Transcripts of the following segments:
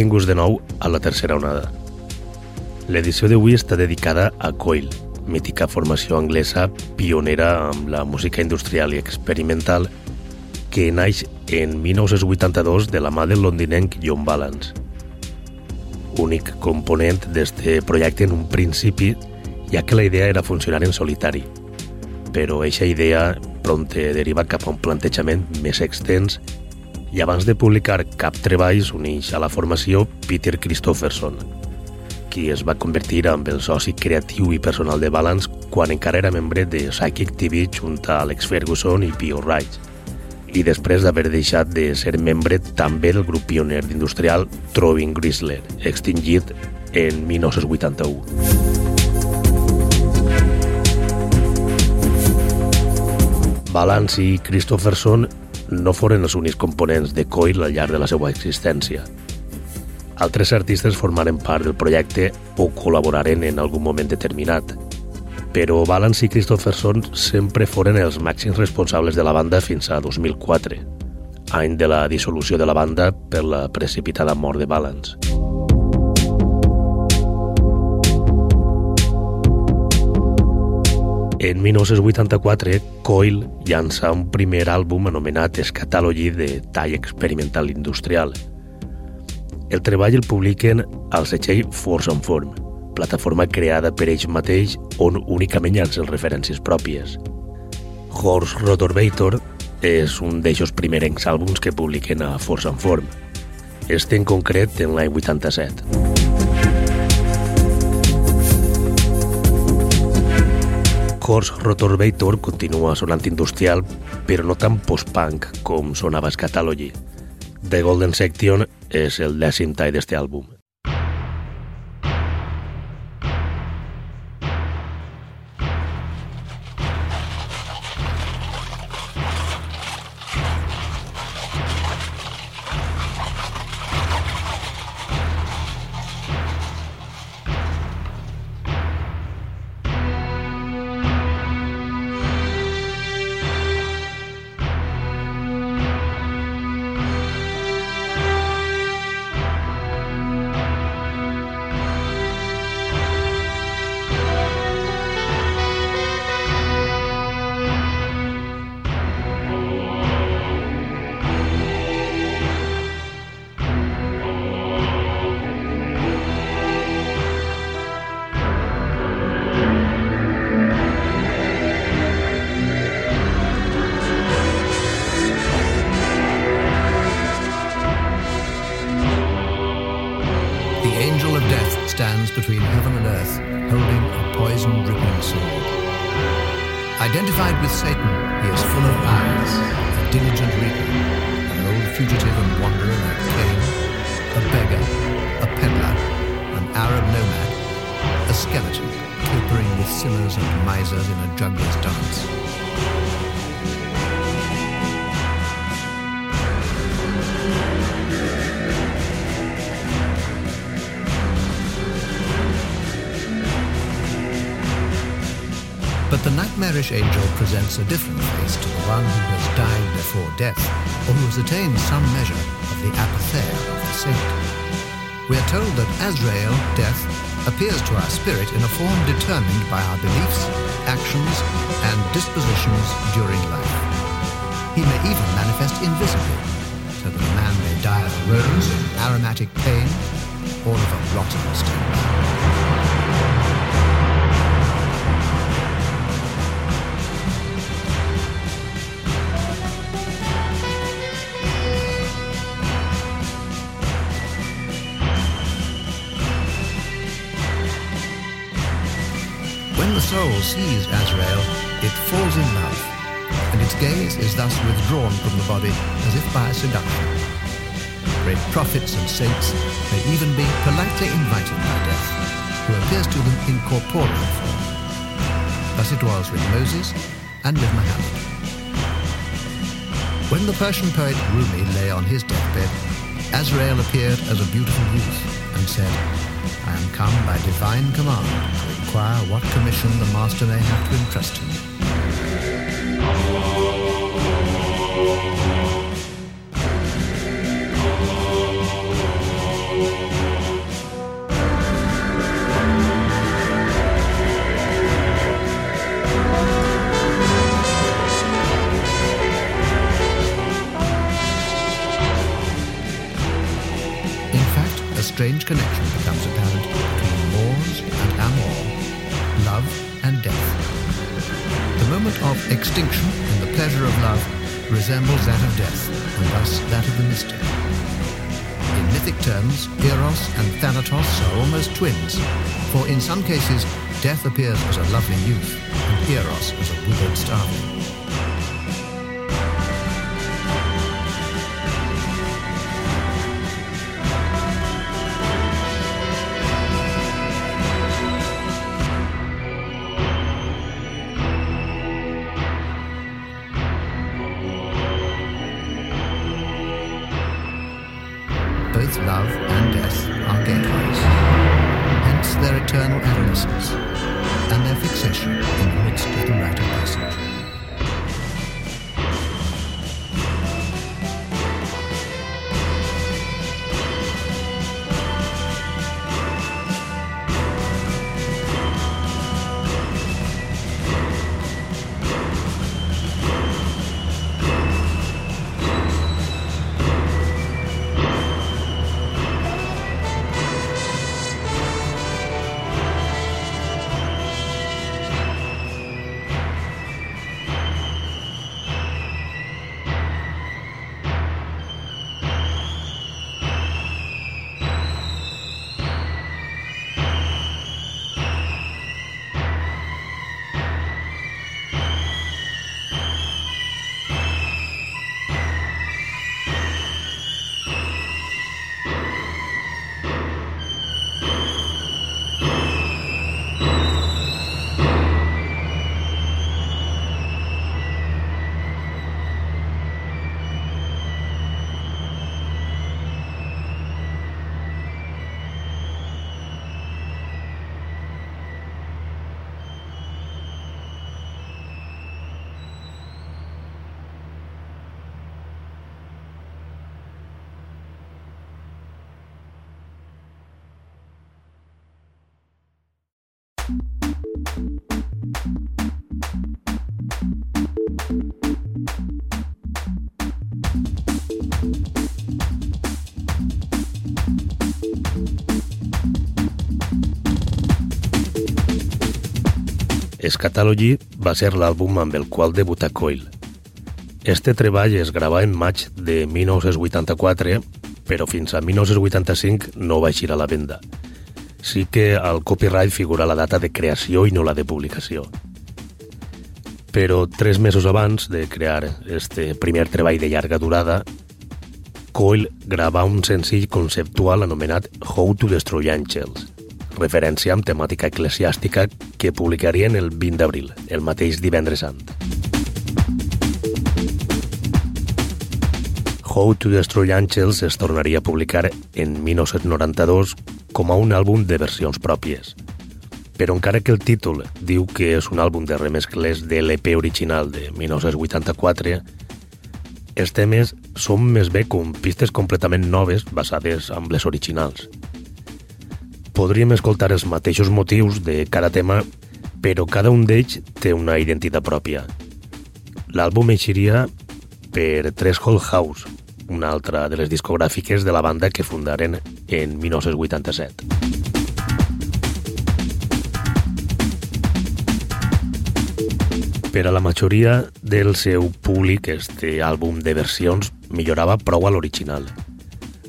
Benvinguts de nou a la tercera onada. L'edició d'avui està dedicada a Coil, mítica formació anglesa pionera amb la música industrial i experimental que naix en 1982 de la mà del londinenc John Balance. Únic component d'este projecte en un principi, ja que la idea era funcionar en solitari. Però eixa idea prompte deriva cap a un plantejament més extens i abans de publicar cap treball s'uneix a la formació Peter Christopherson, qui es va convertir en el soci creatiu i personal de Balance quan encara era membre de Psychic TV junt a Alex Ferguson i Pio Wright i després d'haver deixat de ser membre també del grup pioner d'industrial Troving Grisler, extingit en 1981. Balance i Christopherson no foren els únics components de Coil al llarg de la seva existència. Altres artistes formaren part del projecte o col·laboraren en algun moment determinat, però Balance i Christopherson sempre foren els màxims responsables de la banda fins a 2004, any de la dissolució de la banda per la precipitada mort de Balance. En 1984, Coil llança un primer àlbum anomenat Escatology de tall experimental industrial. El treball el publiquen al setxell Force and Form, plataforma creada per ells mateix on únicament llancen referències pròpies. Horse Rotorvator és un d'eixos primerencs àlbums que publiquen a Force and Form. Este en concret en l'any 87. Horse Rotorvator continua sonant industrial, però no tan post-punk com sonava Scatology. The Golden Section és el dècim tall d'este àlbum. Identified with Satan, he is full of eyes, a diligent reaper, an old fugitive and wanderer like Cain, a beggar, a peddler, an Arab nomad, a skeleton capering with sinners and misers in a juggler's dance. Irish angel presents a different face to the one who has died before death, or who has attained some measure of the apatheia of the saint. We are told that Azrael, death, appears to our spirit in a form determined by our beliefs, actions, and dispositions during life. He may even manifest invisibly, so that a man may die of a rose aromatic pain or of a rotten stomach. Soul sees Azrael, it falls in love, and its gaze is thus withdrawn from the body as if by seduction. Great prophets and saints may even be politely invited by death, who appears to them in corporeal form. Thus it was with Moses and with Muhammad. When the Persian poet Rumi lay on his deathbed, Azrael appeared as a beautiful youth and said, I am come by divine command inquire what commission the master may have to entrust to you. strange connection becomes apparent between Moors and Amor. Moment of extinction in the pleasure of love resembles that of death, and thus that of the mystic. In mythic terms, Eros and Thanatos are almost twins, for in some cases, death appears as a lovely youth, and Eros as a withered starveling. Scatology va ser l'àlbum amb el qual debuta Coil. Este treball es grava en maig de 1984, però fins a 1985 no va eixir a la venda. Sí que al copyright figura la data de creació i no la de publicació. Però tres mesos abans de crear este primer treball de llarga durada, Coil grava un senzill conceptual anomenat How to Destroy Angels, referència amb temàtica eclesiàstica que publicarien el 20 d'abril, el mateix divendres sant. How to Destroy Angels es tornaria a publicar en 1992 com a un àlbum de versions pròpies. Però encara que el títol diu que és un àlbum de remescles de l'EP original de 1984, els temes són més bé com pistes completament noves basades en les originals. Podríem escoltar els mateixos motius de cada tema, però cada un d'ells té una identitat pròpia. L'àlbum eixiria per Tres Hall House, una altra de les discogràfiques de la banda que fundaren en 1987. Per a la majoria del seu públic, este àlbum de versions millorava prou a l'original.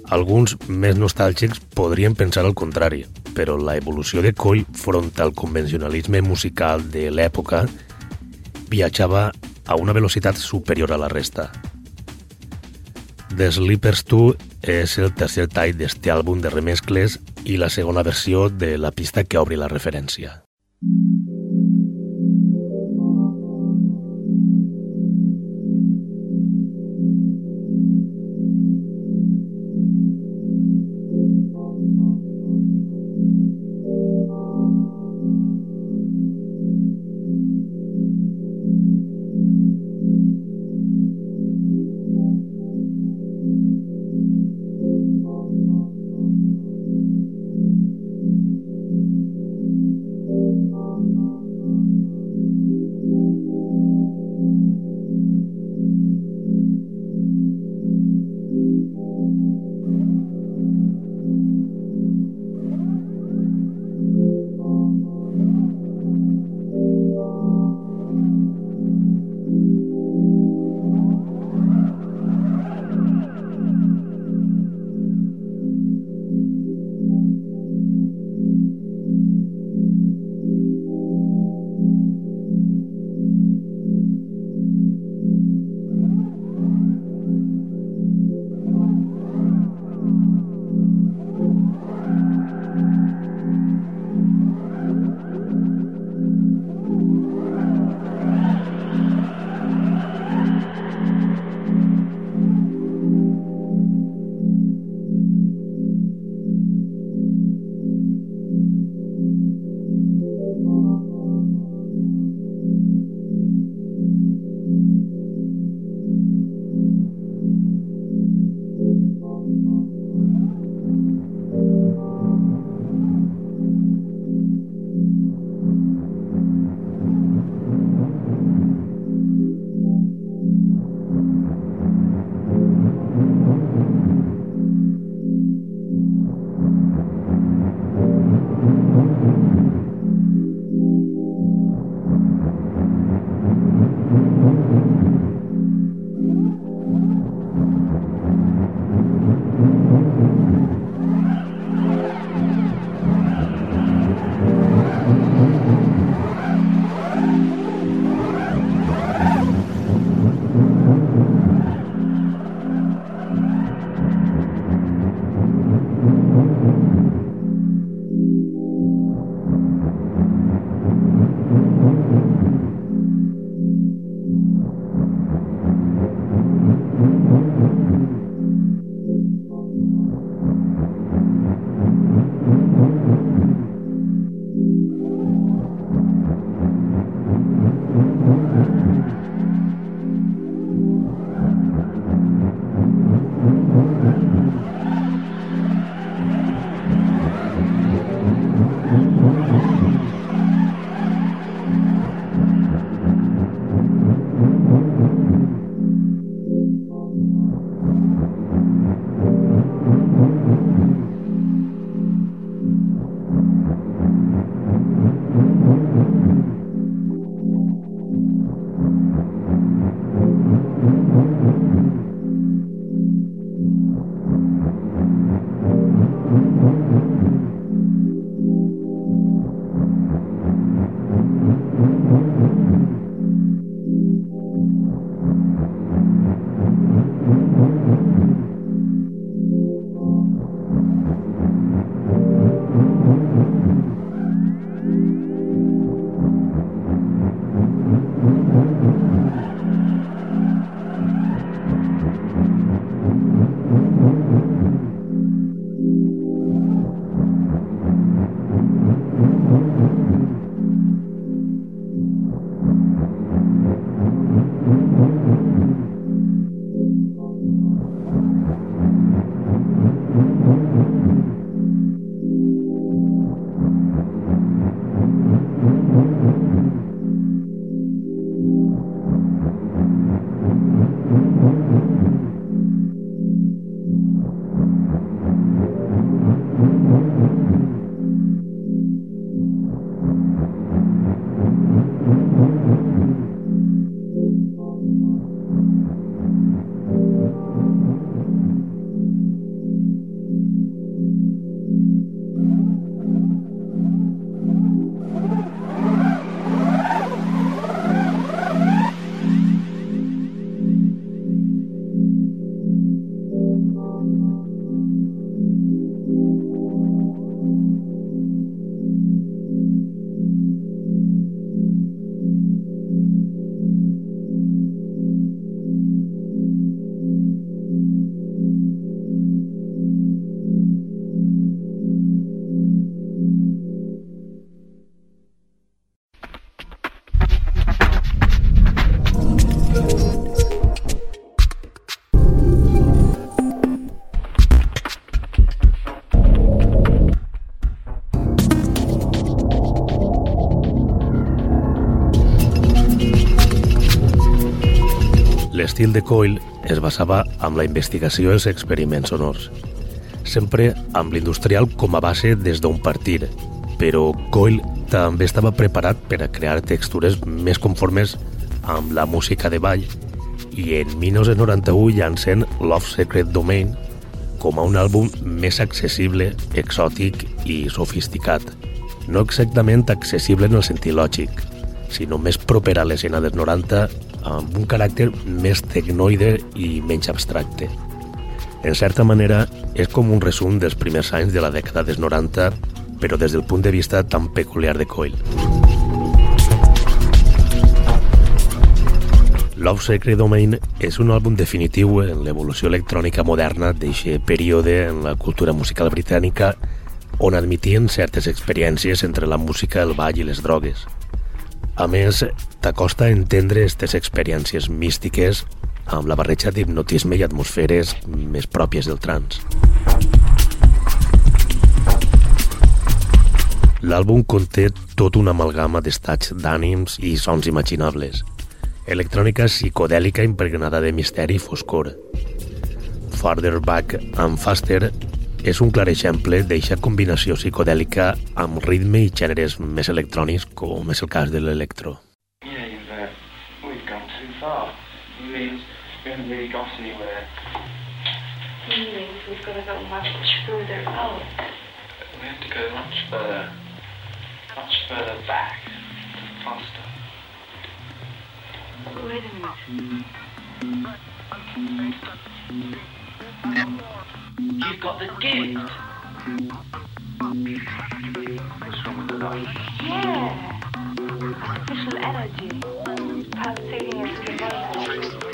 Alguns més nostàlgics podrien pensar el contrari, però la evolució de Coll front al convencionalisme musical de l'època viatjava a una velocitat superior a la resta. The Sleepers 2 és el tercer tall d'este àlbum de remescles i la segona versió de la pista que obri la referència. L'estil de Coyle es basava amb la investigació i els experiments sonors, sempre amb l'industrial com a base des d'on partir, però Coyle també estava preparat per a crear textures més conformes amb la música de ball i en 1991 llancen Love Secret Domain com a un àlbum més accessible, exòtic i sofisticat. No exactament accessible en el sentit lògic, sinó més proper a l'escena dels 90 amb un caràcter més tecnoide i menys abstracte. En certa manera, és com un resum dels primers anys de la dècada dels 90, però des del punt de vista tan peculiar de Coil. Love Secret Domain és un àlbum definitiu en l'evolució electrònica moderna d'aquest període en la cultura musical britànica on admitien certes experiències entre la música, el ball i les drogues. A més, t'acosta a entendre aquestes experiències místiques amb la barreja d'hipnotisme i atmosferes més pròpies del trans. L'àlbum conté tot una amalgama d'estats d'ànims i sons imaginables. Electrònica psicodèlica impregnada de misteri i foscor. Farther Back and Faster és un clar exemple d'eixa combinació psicodèlica amb ritme i gèneres més electrònics, com és el cas de l'electro. Yeah. Wait a minute. You've got the gift. Yeah. Special energy. Pulsating as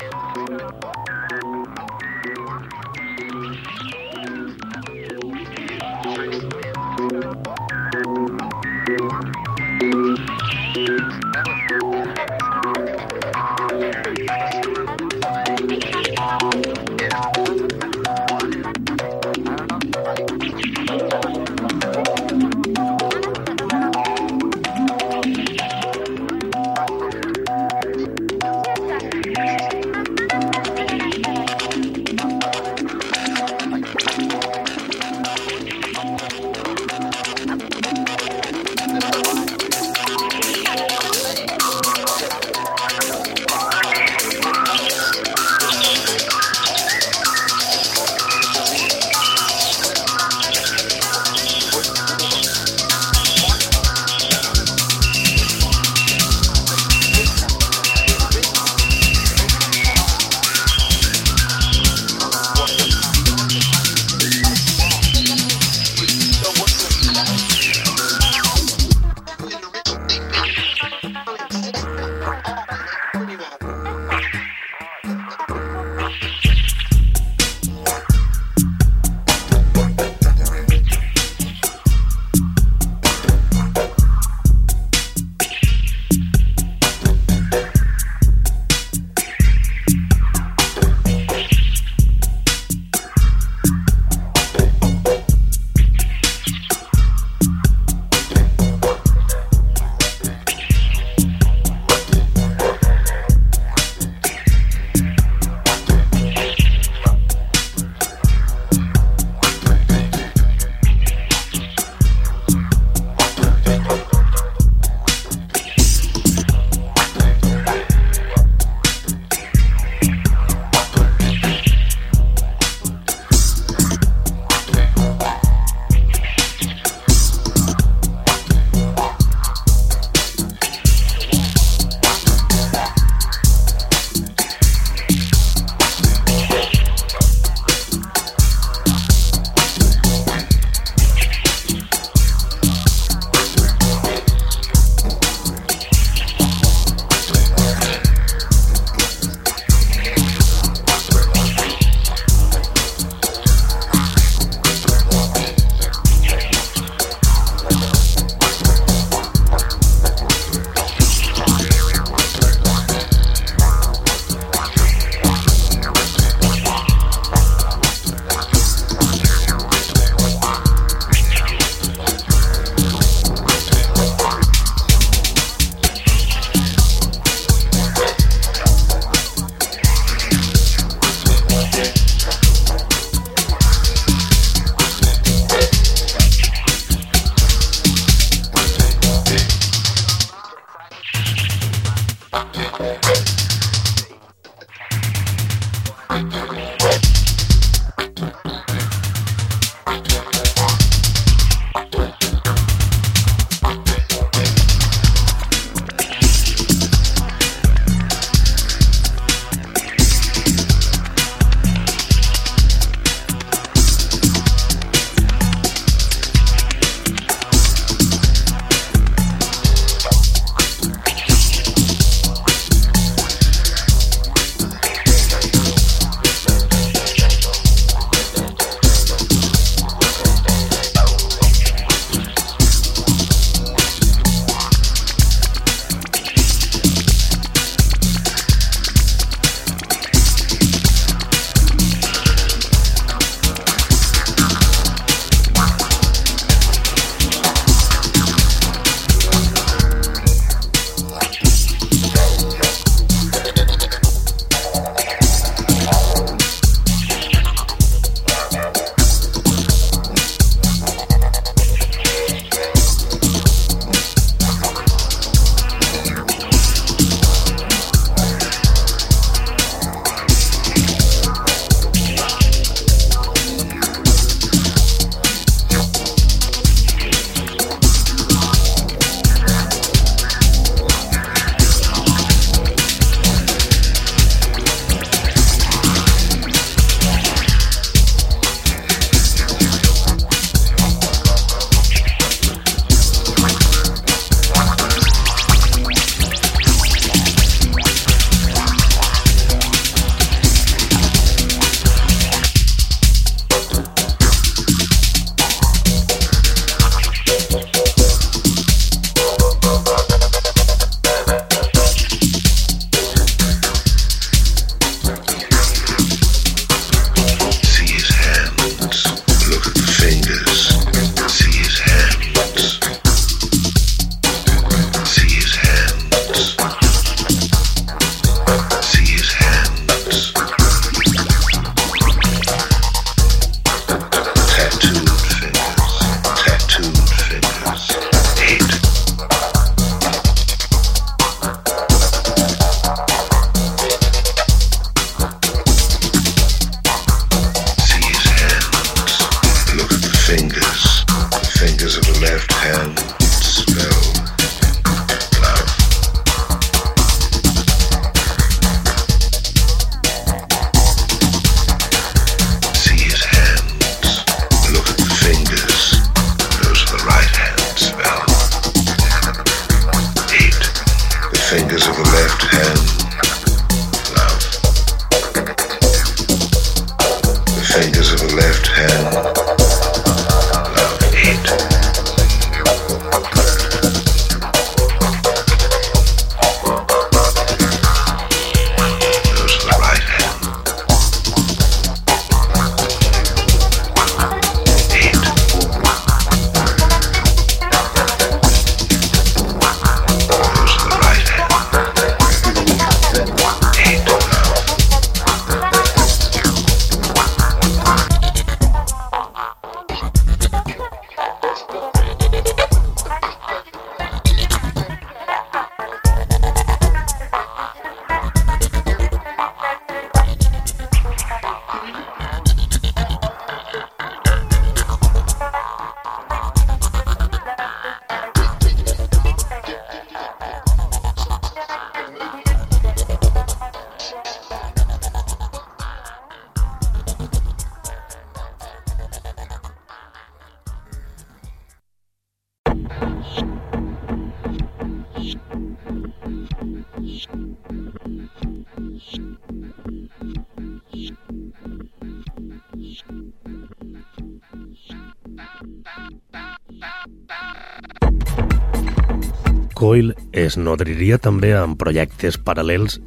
Nodriria també amb projectes paral·lels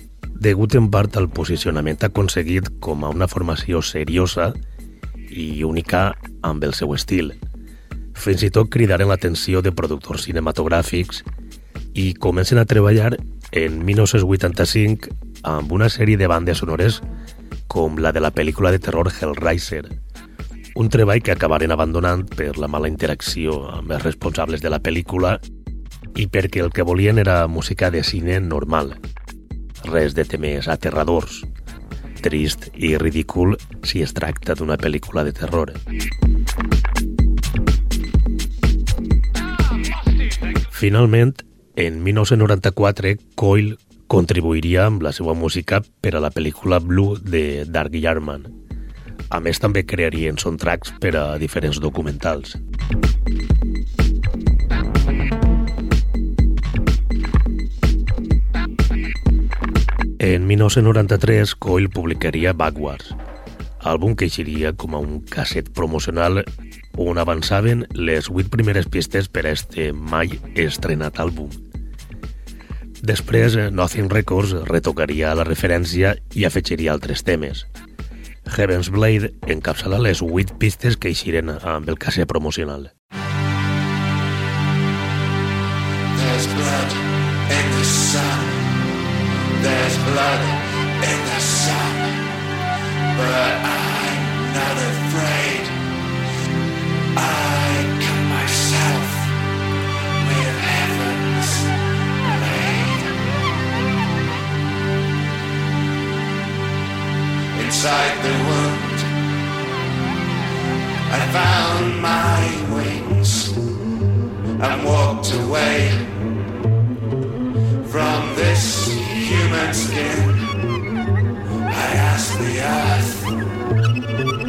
degut en part al posicionament aconseguit com a una formació seriosa i única amb el seu estil. Fins i tot cridaren l'atenció de productors cinematogràfics i comencen a treballar en 1985 amb una sèrie de bandes sonores com la de la pel·lícula de terror Hellraiser, un treball que acabaren abandonant per la mala interacció amb els responsables de la pel·lícula i perquè el que volien era música de cine normal. Res de temes aterradors, trist i ridícul si es tracta d'una pel·lícula de terror. Finalment, en 1994, Coil contribuiria amb la seva música per a la pel·lícula Blue de Dark Yarman. A més, també crearien soundtracks per a diferents documentals. En 1993, Coil publicaria Backwards, àlbum que eixiria com a un casset promocional on avançaven les 8 primeres pistes per a este mai estrenat àlbum. Després, Nothing Records retocaria la referència i afegiria altres temes. Heaven's Blade encapçala les 8 pistes que eixiren amb el casset promocional. There's blood blood in the sun. But I'm not afraid. I cut myself with heaven's blade. Inside the wound, I found my wings and walked away from this human skin. I ask the earth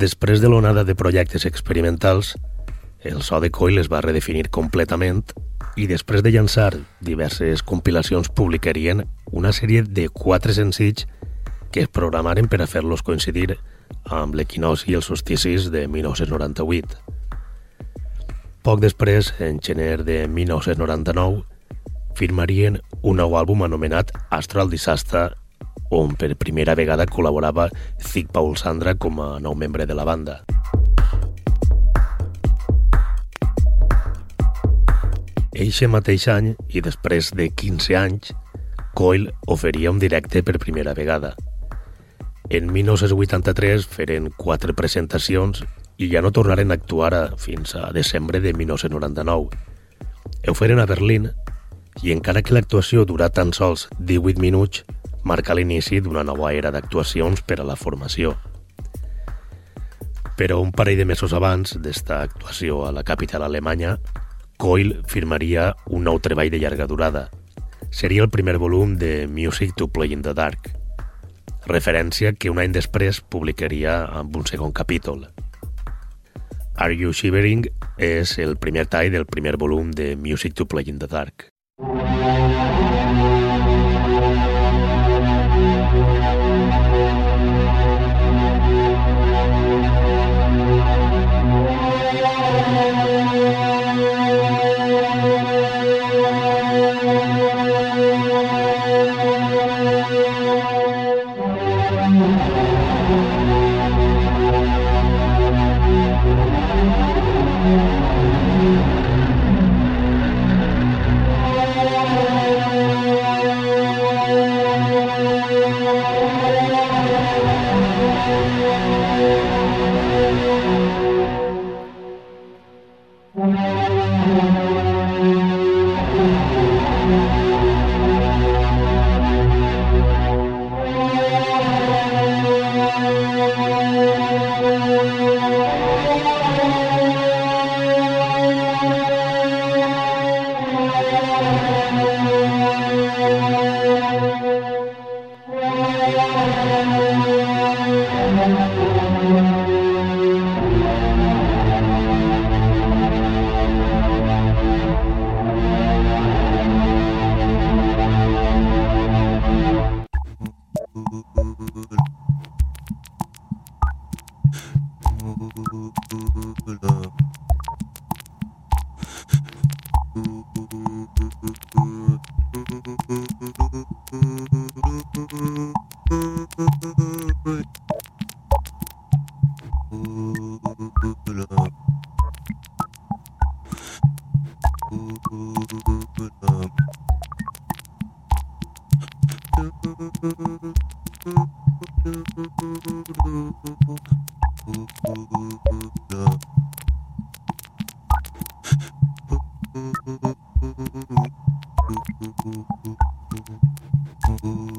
Després de l'onada de projectes experimentals, el so de Coil es va redefinir completament i després de llançar diverses compilacions publicarien una sèrie de quatre senzills que es programaren per a fer-los coincidir amb l'equinoci i els solsticis de 1998. Poc després, en gener de 1999, firmarien un nou àlbum anomenat Astral Disaster on per primera vegada col·laborava Zig Paul Sandra com a nou membre de la banda. Eixe mateix any, i després de 15 anys, Coil oferia un directe per primera vegada. En 1983 feren quatre presentacions i ja no tornaren a actuar fins a desembre de 1999. Ho feren a Berlín i encara que l'actuació durà tan sols 18 minuts, marca l'inici d'una nova era d'actuacions per a la formació. Però un parell de mesos abans d'esta actuació a la capital alemanya, Coil firmaria un nou treball de llarga durada. Seria el primer volum de Music to Play in the Dark, referència que un any després publicaria amb un segon capítol. Are You Shivering és el primer tall del primer volum de Music to Play in the Dark. pour Thank you.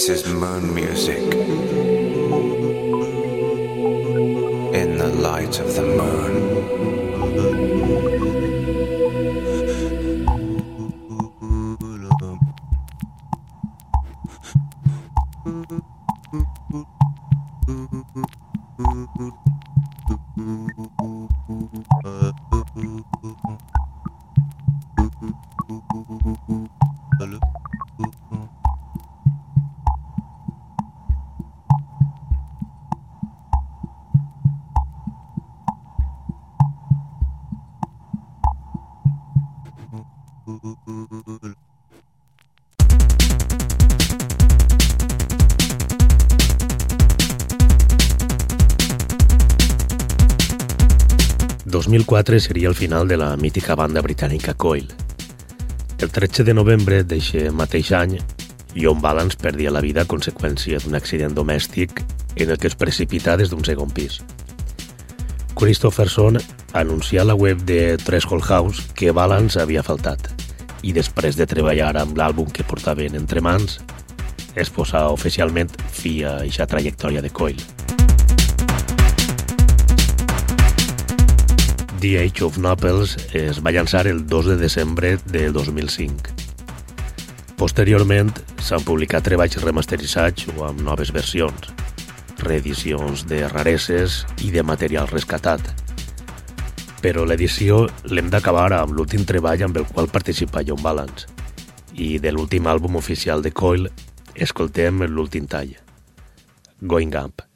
This is moon music. ...2004 seria el final de la mítica banda britànica Coil. El 13 de novembre d'eixe mateix any, John Balance perdia la vida a conseqüència d'un accident domèstic en el que es precipita des d'un segon pis. Christopherson anuncià a la web de Threshold House que Balance havia faltat i després de treballar amb l'àlbum que portaven entre mans, es posa oficialment fi a aquesta trajectòria de Coil. The Age of Naples es va llançar el 2 de desembre de 2005. Posteriorment s'han publicat treballs remasteritzats o amb noves versions, reedicions de rareses i de material rescatat. Però l'edició l'hem d'acabar amb l'últim treball amb el qual participa John Balance i de l'últim àlbum oficial de Coil escoltem l'últim tall, Going Up.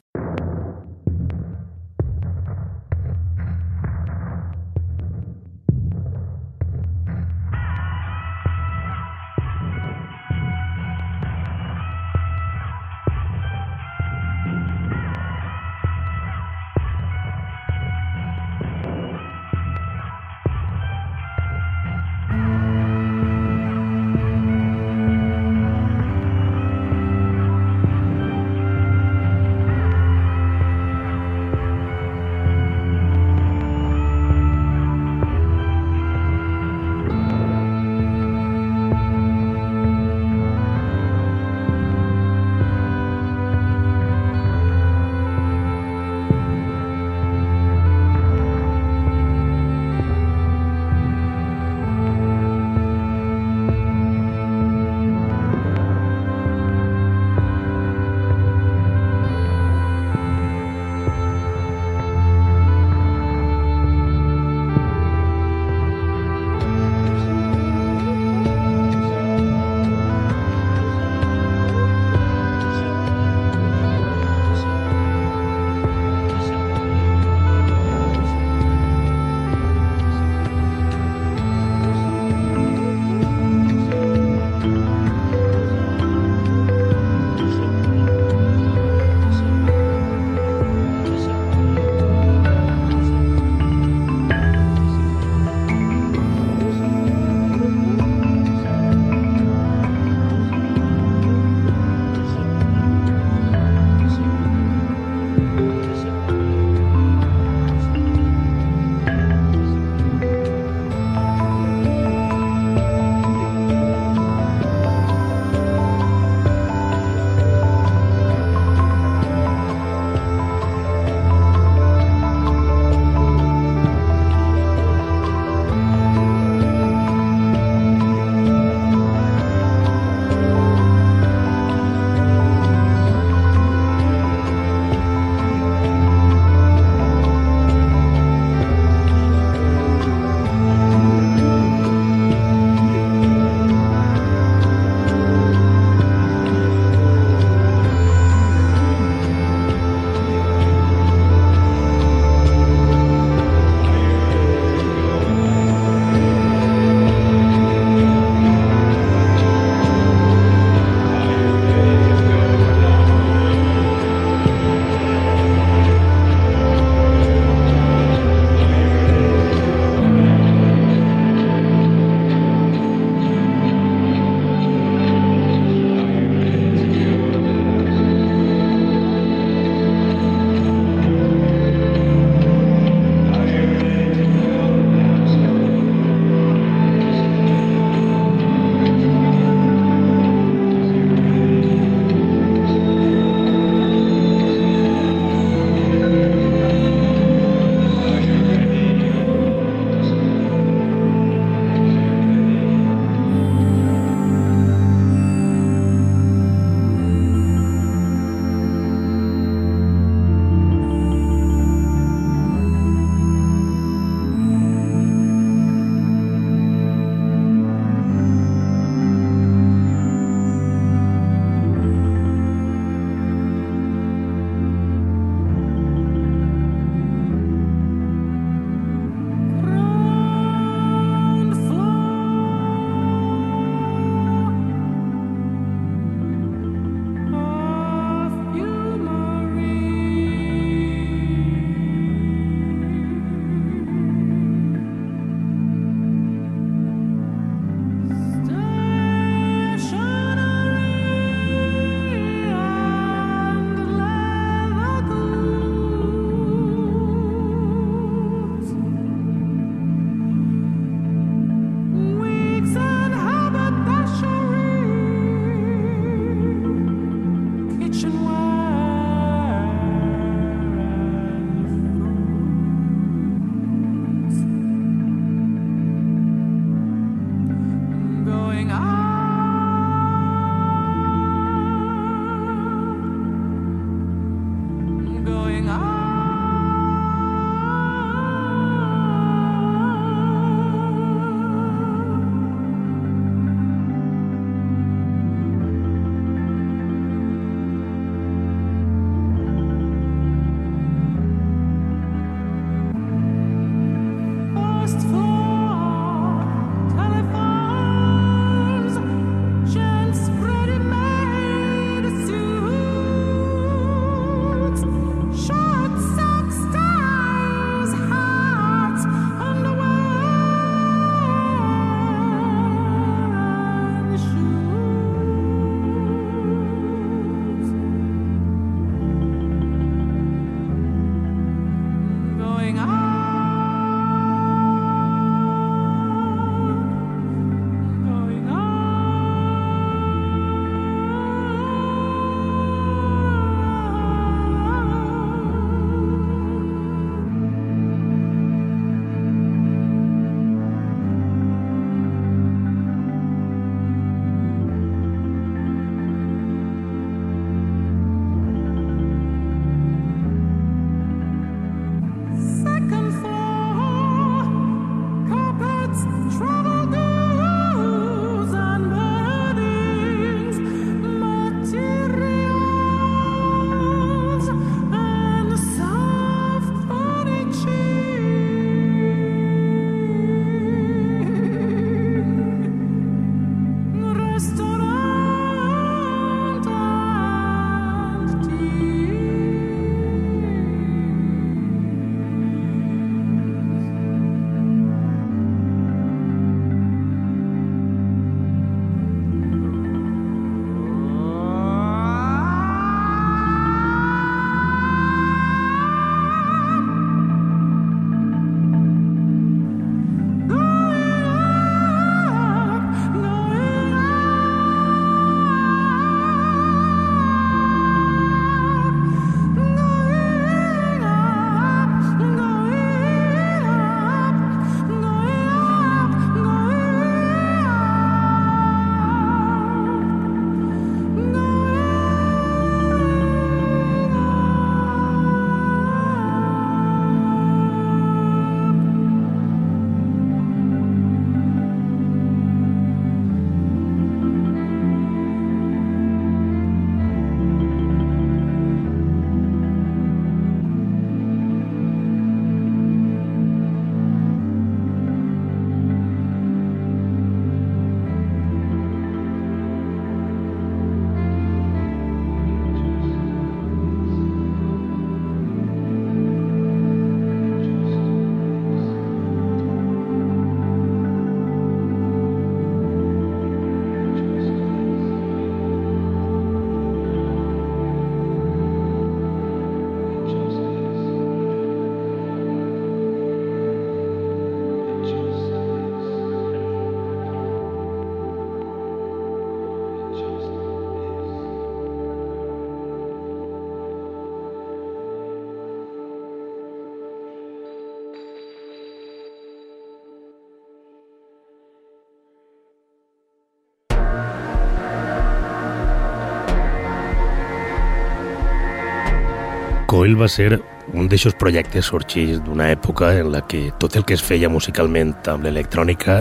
Coil va ser un d'aixòs projectes sorgits d'una època en la que tot el que es feia musicalment amb l'electrònica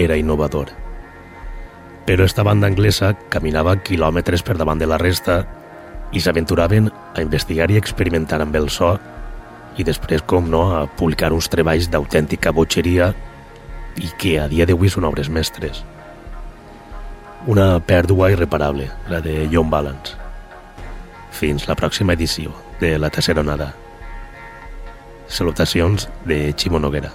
era innovador. Però esta banda anglesa caminava quilòmetres per davant de la resta i s'aventuraven a investigar i experimentar amb el so i després, com no, a publicar uns treballs d'autèntica botxeria i que a dia d'avui són obres mestres. Una pèrdua irreparable, la de John Balance. Fins la pròxima edició de La Tercera Onada. Salutacions de Ximo Noguera.